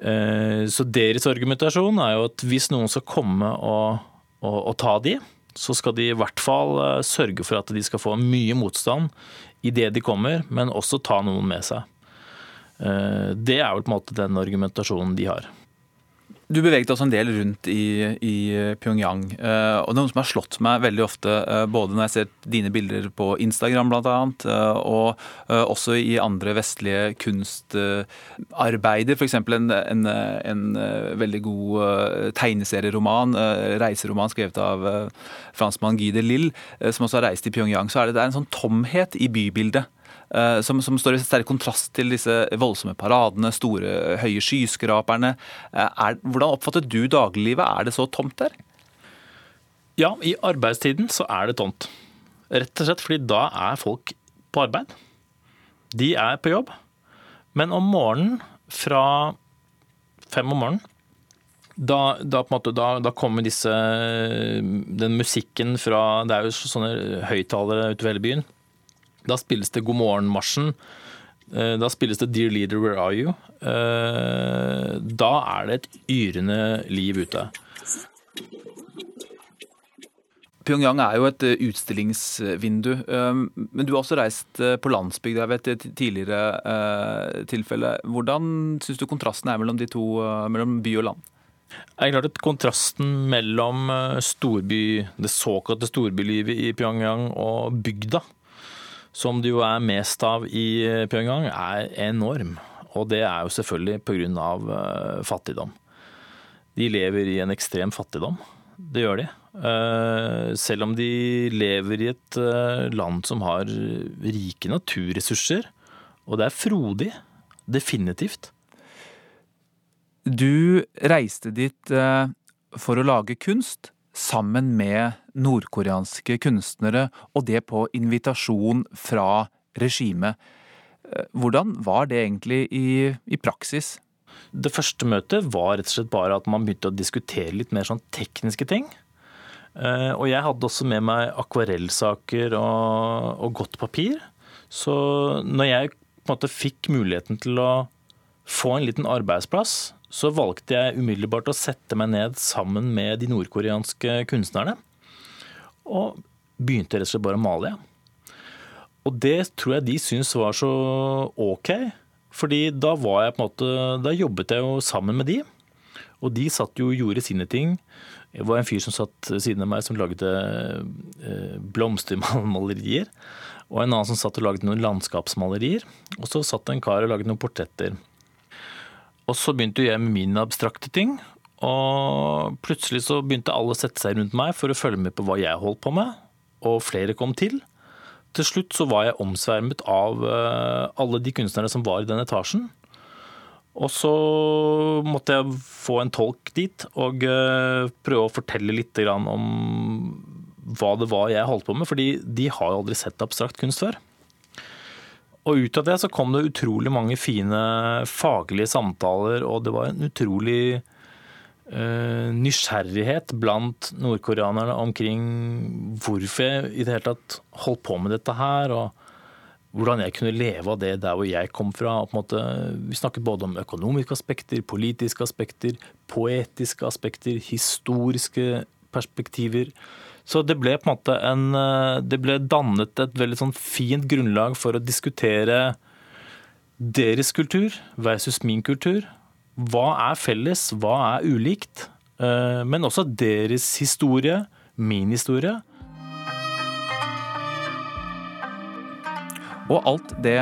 Eh, så deres argumentasjon er jo at hvis noen skal komme og, og, og ta de, så skal de i hvert fall eh, sørge for at de skal få mye motstand i det de kommer, men også ta noen med seg. Eh, det er jo på en måte den argumentasjonen de har.
Du beveget oss en del rundt i, i Pyongyang. det og Noe som har slått meg veldig ofte, eh, både når jeg ser dine bilder på Instagram bl.a., og også i andre vestlige kunstarbeider, f.eks. En, en, en veldig god tegneserieroman, reiseroman skrevet av franskmann Guy de Lille, som også har reist i Pyongyang, så er det, det er en sånn tomhet i bybildet Eh, som, som, står i sterk kontrast til disse voldsomme paradene, store, høye skyskraperne. Eh, er, hvordan oppfatter du dagliglivet? Er det så tomt der?
Ja, i arbeidstiden så er det tomt. Rett og slett fordi da er folk på arbeid. De er på jobb. Men om morgenen fra fem om morgenen da, da, måte, da, da, kommer disse Den musikken fra Det er jo sånne høyttalere utover hele byen. Da spilles det God morgen-marsjen. Eh, da spilles det Dear Leader, Where Are You? Eh, da er det et yrende liv ute.
Pyongyang er jo et eh, utstillingsvindu. Men du har også reist på landsbygda ved et tidligere tilfelle. Hvordan syns du kontrasten er mellom de to, mellom by og land?
Det er klart at Kontrasten mellom storby, det såkalte storbylivet i Pyongyang og bygda som det jo er mest av i Pyongyang, er enorm. Og det er jo selvfølgelig pga. Eh, fattigdom. De lever i en ekstrem fattigdom. Det gjør de. Eh, selv om de lever i et eh, land som har rike naturressurser. Og det er frodig. Definitivt.
Du reiste dit for å lage kunst sammen med nordkoreanske kunstnere, og det på invitasjon fra regimet. Eh, hvordan var det egentlig i, i, praksis?
Det første møtet var rett og slett bare at man begynte å diskutere litt mer sånn tekniske ting. Eh, og jeg hadde også med meg akvarellsaker og, og godt papir. Så når jeg på en måte fikk muligheten til å få en liten arbeidsplass, så valgte jeg umiddelbart å sette meg ned sammen med de nordkoreanske kunstnerne. Og begynte rett og slett bare å male. Og det tror jeg de syntes var så OK. Fordi da var jeg på en måte Da jobbet jeg jo sammen med de. Og de satt jo og gjorde sine ting. Det var en fyr som satt siden av meg som lagde eh, blomstermalerier. Og en annen som satt og lagde noen landskapsmalerier. Og så satt en kar og lagde noen portretter. Og så begynte jeg med mine abstrakte ting. Og plutselig så begynte alle å sette seg rundt meg for å følge med på hva jeg holdt på med. Og flere kom til. Til slutt så var jeg omsvermet av eh, alle de kunstnerne som var i den etasjen. Og så måtte jeg få en tolk dit og eh, prøve å fortelle litt om hva det var jeg holdt på med. fordi de har jo aldri sett abstrakt kunst før. Og ut av det så kom det utrolig mange fine faglige samtaler, og det var en utrolig nysgjerrighet blant nordkoreanerne omkring hvorfor jeg i det hele tatt holdt på med dette her. og hvordan jeg kunne leve av det der hvor jeg kom fra. Måte, vi snakket både om økonomiske aspekter, politiske aspekter, poetiske aspekter, historiske perspektiver. Så det ble på en måte en eh, Det ble dannet et veldig sånn fint grunnlag for å diskutere deres kultur versus min kultur. Hva er felles, hva er ulikt? Eh, men også deres historie, min historie.
Og alt det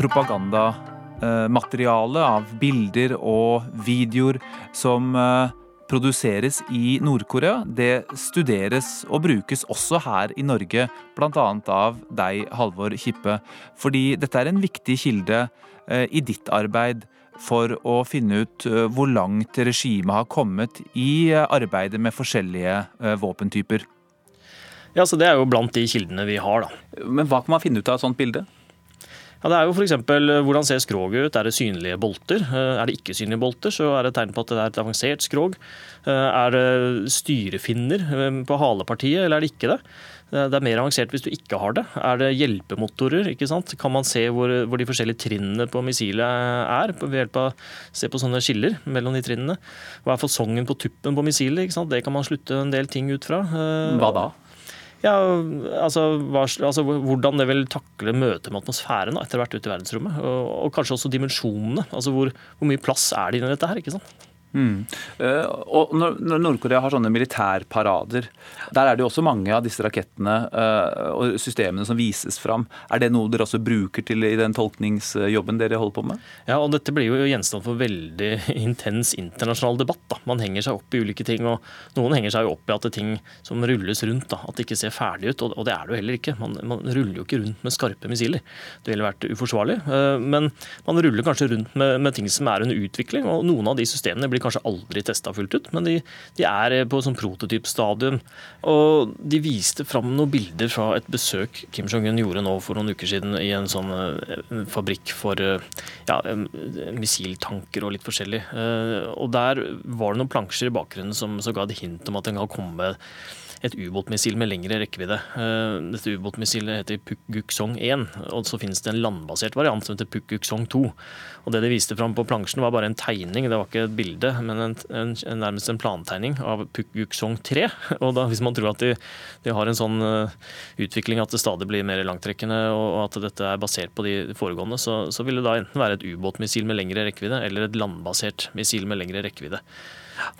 propagandamaterialet av bilder og videoer som eh, produseres i Nord-Korea, det studeres og brukes også her i Norge, bl.a. av deg, Halvor Kippe. Fordi dette er en viktig kilde eh, i ditt arbeid for å finne ut eh, hvor langt regimet har kommet i arbeidet med forskjellige våpentyper.
Ja, så Det er jo blant de kildene vi har. da.
Men Hva kan man finne ut av et sånt bilde?
Ja, det er jo f.eks. hvordan ser skroget ut? Er det synlige bolter? Eh, er det ikke synlige bolter, så er det tegn på at det er et avansert skrog. Eh, er det styrefinner eh, på halepartiet, eller er det ikke det? Det er mer avansert hvis du ikke har det. Er det hjelpemotorer? ikke sant? Kan man se hvor, hvor de forskjellige trinnene på missilet er? ved hjelp av Se på sånne skiller mellom de trinnene. Hva er fasongen på tuppen på missilet? ikke sant? Det kan man slutte en del ting ut fra.
Hva da?
Ja, altså, hva, altså, Hvordan det vil takle møtet med atmosfæren da, etter hvert ute i verdensrommet. Og, og kanskje også dimensjonene. altså Hvor, hvor mye plass er det inni dette her? ikke sant?
Mm. Uh, og når, Nord-Korea har sånne militærparader, der er det jo også mange av disse rakettene uh, og systemene som vises fram. Er det noe dere også bruker til i den tolkningsjobben dere holder på med?
Ja, og dette blir jo gjenstand for veldig intens internasjonal debatt. Da. Man henger seg opp i ulike ting, og noen henger seg jo opp i at det er ting som rulles rundt, da, at det ikke ser ferdig ut. Og det er det jo heller ikke. Man, man ruller jo ikke rundt med skarpe missiler. Det ville vært uforsvarlig. Uh, men man ruller kanskje rundt med, med ting som er under utvikling, og noen av de systemene blir blir kanskje aldri testa fullt ut, men de, de er på sånn prototypstadium. Og de viste fram noen bilder fra et besøk Kim Jong-un gjorde nå for noen uker siden i en sånn eh, fabrikk for eh, ja, missiltanker og litt forskjellig. Eh, og der var det noen plansjer i bakgrunnen som så ga et hint om at den kan komme et ubåtmissil med lengre rekkevidde. Eh, dette ubåtmissilet heter Pukguksong 1, og så finnes det en landbasert variant som heter Pukguksong 2. Og Det de viste fram på plansjen, var bare en tegning, det var ikke et bilde, men en, en, nærmest en plantegning av Pukguksong 3. Og da, Hvis man tror at de, de har en sånn uh, utvikling at det stadig blir mer langtrekkende, og at dette er basert på de foregående, så, så vil det da enten være et ubåtmissil med lengre rekkevidde eller et landbasert missil med lengre rekkevidde.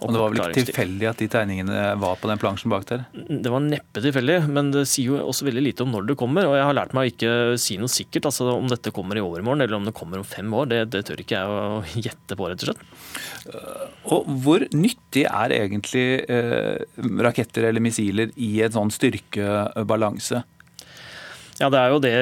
Og det var vel ikke tilfeldig at de tegningene var på den plansjen bak der?
Det var neppe tilfeldig, men det sier jo også veldig lite om når det kommer. Og jeg har lært meg å ikke si noe sikkert, altså om dette kommer i overmorgen eller om det kommer om fem år. Det, det tør ikke jeg å gjette på, rett og slett.
Og hvor nyttig er egentlig eh, raketter eller missiler i en sånn styrkebalanse?
Ja, det er jo det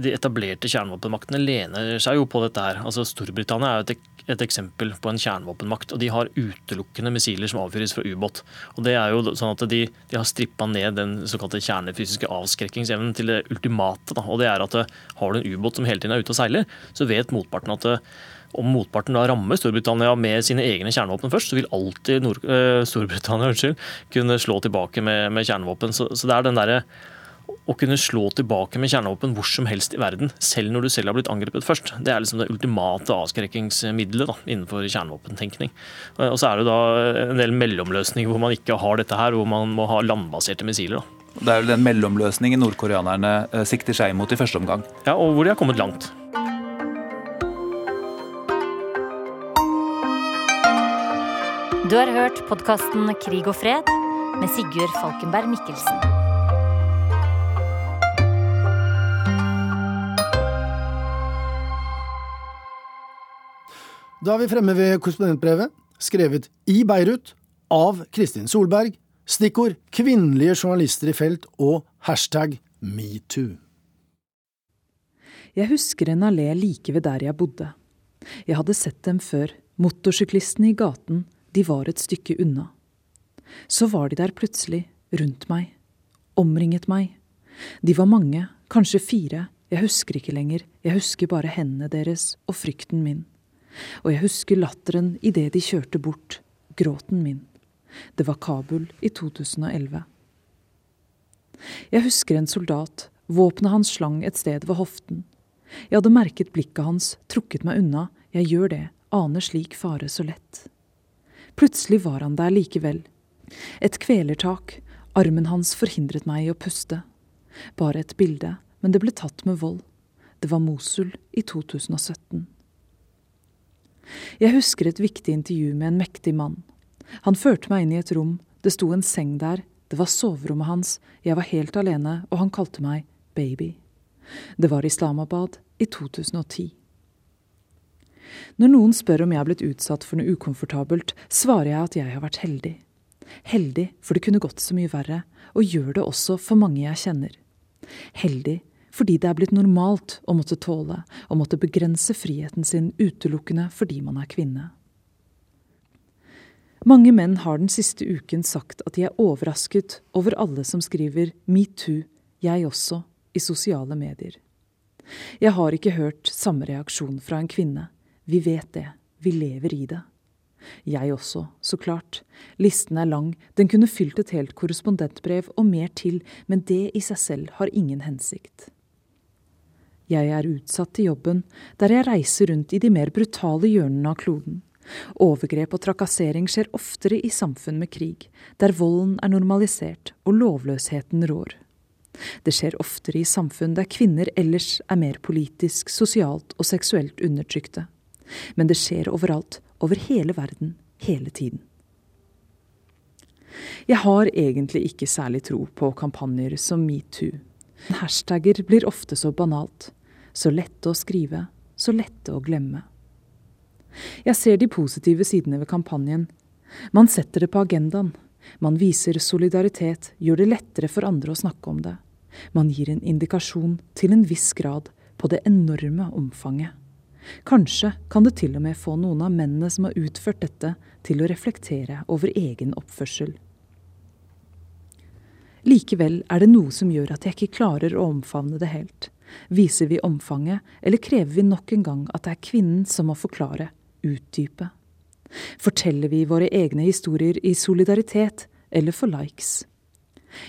De etablerte kjernevåpenmaktene lener seg jo på dette her. Altså Storbritannia er jo et, et, eksempel på en kjernevåpenmakt. og De har utelukkende missiler som avfyres fra ubåt. Og det er jo sånn at De, de har strippa ned den såkalte kjernefysiske avskrekkingsevnen til det ultimate. Da. Og det er at Har du en ubåt som hele tiden er ute og seiler, så vet motparten at om motparten da rammer Storbritannia med sine egne kjernevåpen først, så vil alltid Nord uh, Storbritannia unnskyld, kunne slå tilbake med, med kjernevåpen. Så, så det er den derre å kunne slå tilbake med kjernevåpen hvor som helst i verden, selv når du selv har blitt angrepet først. Det er liksom det ultimate avskrekkingsmiddelet da, innenfor kjernevåpentenkning. Og så er det da en del mellomløsninger hvor man ikke har dette her, hvor man må ha landbaserte missiler. da.
Det er vel den mellomløsningen nordkoreanerne eh, sikter seg imot i første omgang?
Ja, og hvor de har kommet langt.
Du har hørt podkasten Krig og fred med Sigurd Falkenberg Mikkelsen.
Da er vi fremme ved korrespondentbrevet, skrevet i Beirut av Kristin Solberg. Stikkord kvinnelige journalister i felt og hashtag metoo.
Jeg husker en allé like ved der jeg bodde. Jeg hadde sett dem før, motorsyklistene i gaten, de var et stykke unna. Så var de der plutselig, rundt meg, omringet meg. De var mange, kanskje fire, jeg husker ikke lenger, jeg husker bare hendene deres og frykten min. Og jeg husker latteren idet de kjørte bort, gråten min. Det var Kabul i 2011. Jeg husker en soldat, våpenet hans slang et sted ved hoften. Jeg hadde merket blikket hans, trukket meg unna, jeg gjør det, aner slik fare så lett. Plutselig var han der likevel. Et kvelertak, armen hans forhindret meg i å puste. Bare et bilde, men det ble tatt med vold. Det var Mosul i 2017. Jeg husker et viktig intervju med en mektig mann. Han førte meg inn i et rom, det sto en seng der, det var soverommet hans, jeg var helt alene, og han kalte meg baby. Det var Islamabad i 2010. Når noen spør om jeg er blitt utsatt for noe ukomfortabelt, svarer jeg at jeg har vært heldig. Heldig, for det kunne gått så mye verre, og gjør det også for mange jeg kjenner. Heldig fordi det er blitt normalt å måtte tåle, å måtte begrense friheten sin utelukkende fordi man er kvinne. Mange menn har den siste uken sagt at de er overrasket over alle som skriver metoo, jeg også, i sosiale medier. Jeg har ikke hørt samme reaksjon fra en kvinne. Vi vet det, vi lever i det. Jeg også, så klart. Listen er lang, den kunne fylt et helt korrespondentbrev og mer til, men det i seg selv har ingen hensikt. Jeg er utsatt til jobben, der jeg reiser rundt i de mer brutale hjørnene av kloden. Overgrep og trakassering skjer oftere i samfunn med krig, der volden er normalisert og lovløsheten rår. Det skjer oftere i samfunn der kvinner ellers er mer politisk, sosialt og seksuelt undertrykte. Men det skjer overalt, over hele verden, hele tiden. Jeg har egentlig ikke særlig tro på kampanjer som metoo. Hashtagger blir ofte så banalt. Så lette å skrive, så lette å glemme. Jeg ser de positive sidene ved kampanjen. Man setter det på agendaen. Man viser solidaritet, gjør det lettere for andre å snakke om det. Man gir en indikasjon, til en viss grad, på det enorme omfanget. Kanskje kan det til og med få noen av mennene som har utført dette, til å reflektere over egen oppførsel. Likevel er det noe som gjør at jeg ikke klarer å omfavne det helt. Viser vi omfanget, eller krever vi nok en gang at det er kvinnen som må forklare, utdype? Forteller vi våre egne historier i solidaritet eller for likes?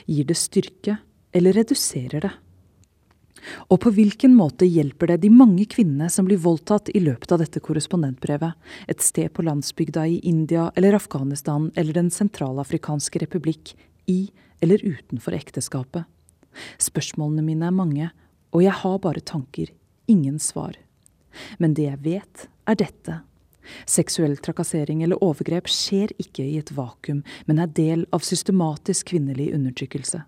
Gir det styrke, eller reduserer det? Og på hvilken måte hjelper det de mange kvinnene som blir voldtatt i løpet av dette korrespondentbrevet, et sted på landsbygda i India eller Afghanistan eller Den sentralafrikanske republikk, i eller utenfor ekteskapet? Spørsmålene mine er mange, og jeg har bare tanker, ingen svar. Men det jeg vet, er dette. Seksuell trakassering eller overgrep skjer ikke i et vakuum, men er del av systematisk kvinnelig undertrykkelse.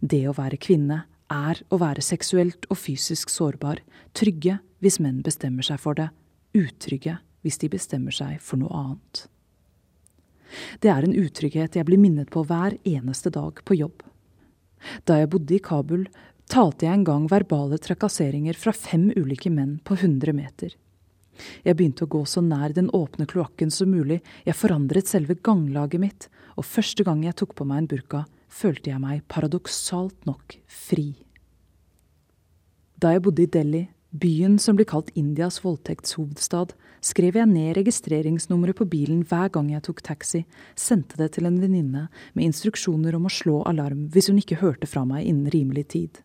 Det å være kvinne er å være seksuelt og fysisk sårbar, trygge hvis menn bestemmer seg for det, utrygge hvis de bestemmer seg for noe annet. Det er en utrygghet jeg blir minnet på hver eneste dag på jobb. Da jeg bodde i Kabul, talte jeg en gang verbale trakasseringer fra fem ulike menn på 100 meter. Jeg begynte å gå så nær den åpne kloakken som mulig, jeg forandret selve ganglaget mitt, og første gang jeg tok på meg en burka, følte jeg meg paradoksalt nok fri. Da jeg bodde i Delhi, byen som blir kalt Indias voldtektshovedstad, skrev jeg ned registreringsnummeret på bilen hver gang jeg tok taxi, sendte det til en venninne med instruksjoner om å slå alarm hvis hun ikke hørte fra meg innen rimelig tid.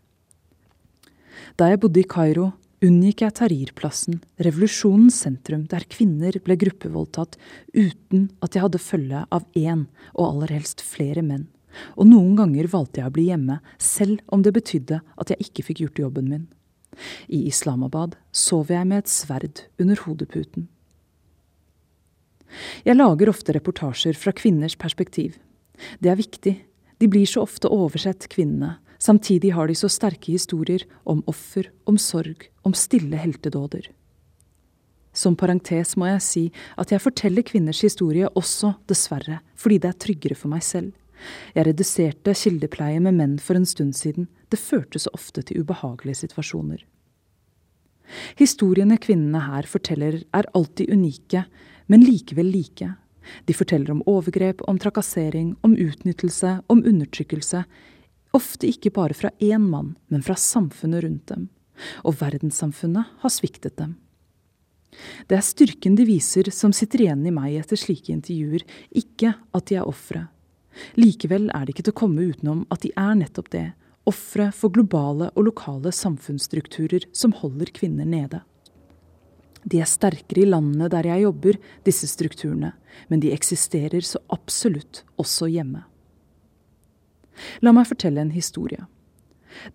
Da jeg bodde i Kairo, unngikk jeg Tahrir-plassen, revolusjonens sentrum der kvinner ble gruppevoldtatt uten at jeg hadde følge av én, og aller helst flere menn. Og noen ganger valgte jeg å bli hjemme, selv om det betydde at jeg ikke fikk gjort jobben min. I Islamabad sov jeg med et sverd under hodeputen. Jeg lager ofte reportasjer fra kvinners perspektiv. Det er viktig. De blir så ofte oversett, kvinnene. Samtidig har de så sterke historier om offer, om sorg, om stille heltedåder. Som parentes må jeg si at jeg forteller kvinners historie også, dessverre, fordi det er tryggere for meg selv. Jeg reduserte kildepleie med menn for en stund siden. Det førte så ofte til ubehagelige situasjoner. Historiene kvinnene her forteller er alltid unike, men likevel like. De forteller om overgrep, om trakassering, om utnyttelse, om undertrykkelse. Ofte ikke bare fra én mann, men fra samfunnet rundt dem. Og verdenssamfunnet har sviktet dem. Det er styrken de viser som sitter igjen i meg etter slike intervjuer, ikke at de er ofre. Likevel er det ikke til å komme utenom at de er nettopp det, ofre for globale og lokale samfunnsstrukturer som holder kvinner nede. De er sterkere i landene der jeg jobber, disse strukturene, men de eksisterer så absolutt også hjemme. La meg fortelle en historie.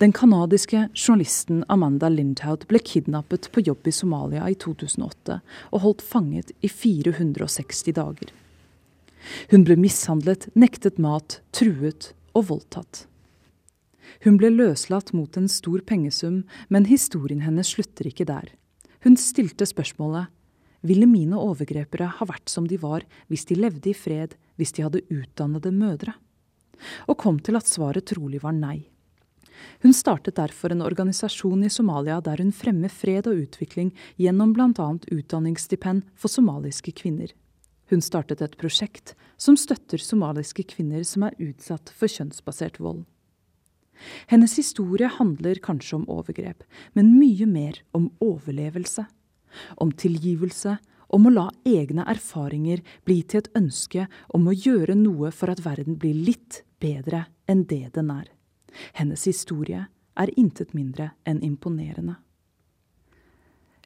Den canadiske journalisten Amanda Lindhout ble kidnappet på jobb i Somalia i 2008 og holdt fanget i 460 dager. Hun ble mishandlet, nektet mat, truet og voldtatt. Hun ble løslatt mot en stor pengesum, men historien hennes slutter ikke der. Hun stilte spørsmålet ville mine overgrepere ha vært som de var hvis de levde i fred, hvis de hadde utdannede mødre? Og kom til at svaret trolig var nei. Hun startet derfor en organisasjon i Somalia der hun fremmer fred og utvikling gjennom bl.a. utdanningsstipend for somaliske kvinner. Hun startet et prosjekt som støtter somaliske kvinner som er utsatt for kjønnsbasert vold. Hennes historie handler kanskje om overgrep, men mye mer om overlevelse. Om tilgivelse, om å la egne erfaringer bli til et ønske om å gjøre noe for at verden blir litt bedre enn det den er. Hennes historie er intet mindre enn imponerende.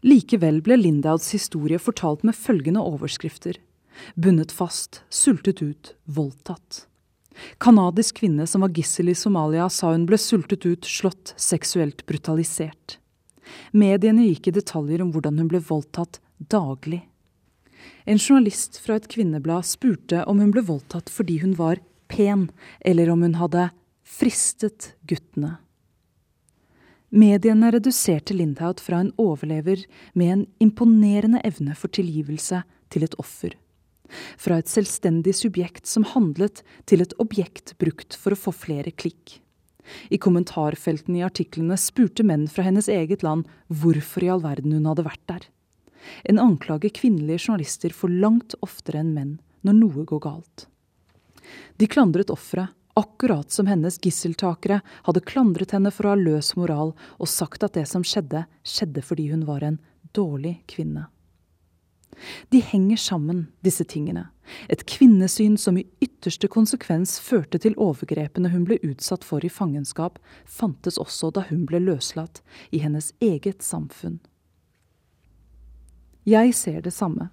Likevel ble Lindauds historie fortalt med følgende overskrifter. Bundet fast, sultet ut, voldtatt. Kanadisk kvinne som var gissel i Somalia, sa hun ble sultet ut, slått, seksuelt brutalisert. Mediene gikk i detaljer om hvordan hun ble voldtatt daglig. En journalist fra et kvinneblad spurte om hun ble voldtatt fordi hun var pen, eller om hun hadde fristet guttene. Mediene reduserte Lindhout fra en overlever med en imponerende evne for tilgivelse til et offer. Fra et selvstendig subjekt som handlet, til et objekt brukt for å få flere klikk. I kommentarfeltene i artiklene spurte menn fra hennes eget land hvorfor i all verden hun hadde vært der. En anklage kvinnelige journalister for langt oftere enn menn når noe går galt. De klandret offeret akkurat som hennes gisseltakere hadde klandret henne for å ha løs moral og sagt at det som skjedde, skjedde fordi hun var en dårlig kvinne. De henger sammen, disse tingene. Et kvinnesyn som i ytterste konsekvens førte til overgrepene hun ble utsatt for i fangenskap, fantes også da hun ble løslatt, i hennes eget samfunn. Jeg ser det samme.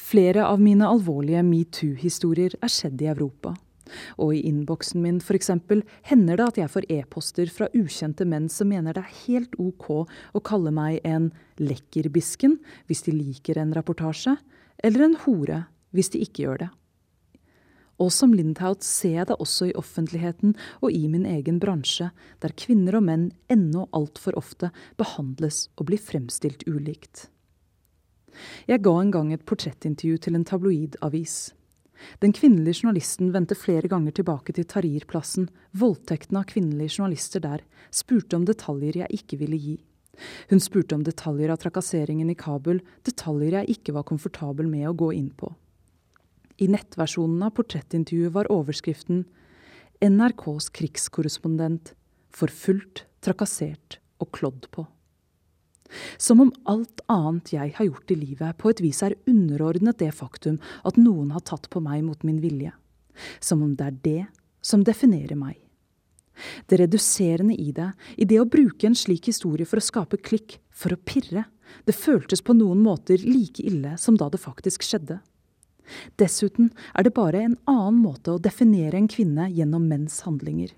Flere av mine alvorlige metoo-historier er skjedd i Europa. Og i innboksen min f.eks. hender det at jeg får e-poster fra ukjente menn som mener det er helt ok å kalle meg en lekkerbisken hvis de liker en reportasje, eller en hore hvis de ikke gjør det. Og som Lindhout ser jeg det også i offentligheten og i min egen bransje, der kvinner og menn ennå altfor ofte behandles og blir fremstilt ulikt. Jeg ga en gang et portrettintervju til en tabloidavis. Den kvinnelige journalisten vendte flere ganger tilbake til Tahrir-plassen, voldtekten av kvinnelige journalister der, spurte om detaljer jeg ikke ville gi. Hun spurte om detaljer av trakasseringen i Kabul, detaljer jeg ikke var komfortabel med å gå inn på. I nettversjonen av portrettintervjuet var overskriften NRKs krigskorrespondent forfulgt, trakassert og klådd på. Som om alt annet jeg har gjort i livet på et vis er underordnet det faktum at noen har tatt på meg mot min vilje. Som om det er det som definerer meg. Det reduserende i det, i det å bruke en slik historie for å skape klikk, for å pirre, det føltes på noen måter like ille som da det faktisk skjedde. Dessuten er det bare en annen måte å definere en kvinne gjennom menns handlinger.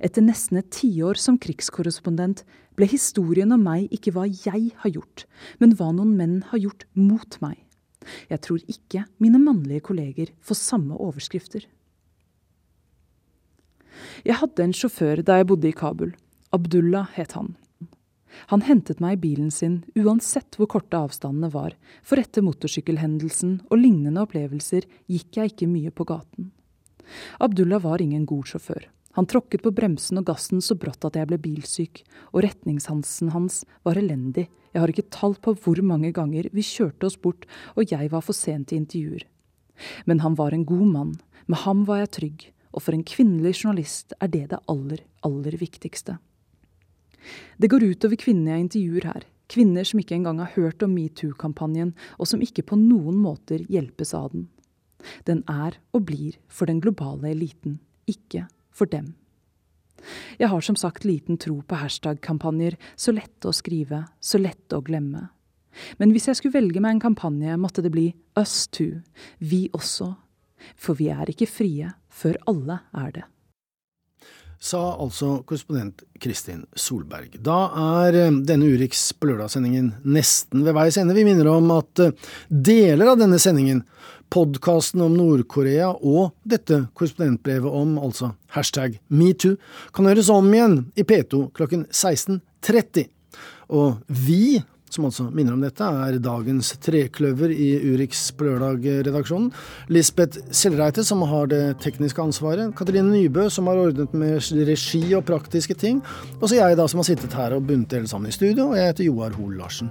Etter nesten et tiår som krigskorrespondent ble historien om meg ikke hva jeg har gjort, men hva noen menn har gjort mot meg. Jeg tror ikke mine mannlige kolleger får samme overskrifter. Jeg hadde en sjåfør da jeg bodde i Kabul. Abdullah het han. Han hentet meg i bilen sin uansett hvor korte avstandene var, for etter motorsykkelhendelsen og lignende opplevelser gikk jeg ikke mye på gaten. Abdullah var ingen god sjåfør. Han tråkket på bremsen og gassen så brått at jeg ble bilsyk, og retningssansen hans var elendig, jeg har ikke tall på hvor mange ganger vi kjørte oss bort og jeg var for sent til intervjuer. Men han var en god mann, med ham var jeg trygg, og for en kvinnelig journalist er det det aller, aller viktigste. Det går utover kvinnene jeg intervjuer her, kvinner som ikke engang har hørt om metoo-kampanjen, og som ikke på noen måter hjelpes av den. Den er og blir for den globale eliten, ikke for dem. Jeg har som sagt liten tro på hashtag-kampanjer, så lette å skrive, så lette å glemme. Men hvis jeg skulle velge meg en kampanje, måtte det bli Us Too, vi også. For vi er ikke frie før alle er det.
Sa altså korrespondent Kristin Solberg. Da er eh, denne Urix på lørdagssendingen nesten ved veis ende. Vi minner om at eh, deler av denne sendingen podkasten om Nord-Korea og dette korrespondentbrevet om altså hashtag metoo kan høres om igjen i P2 klokken 16.30. Og vi, som altså minner om dette, er dagens trekløver i Urix på lørdag-redaksjonen. Lisbeth Sellreite, som har det tekniske ansvaret. Katrine Nybø, som har ordnet med regi og praktiske ting. Og så jeg, da, som har sittet her og bundet det hele sammen i studio. Og jeg heter Joar Hoel Larsen.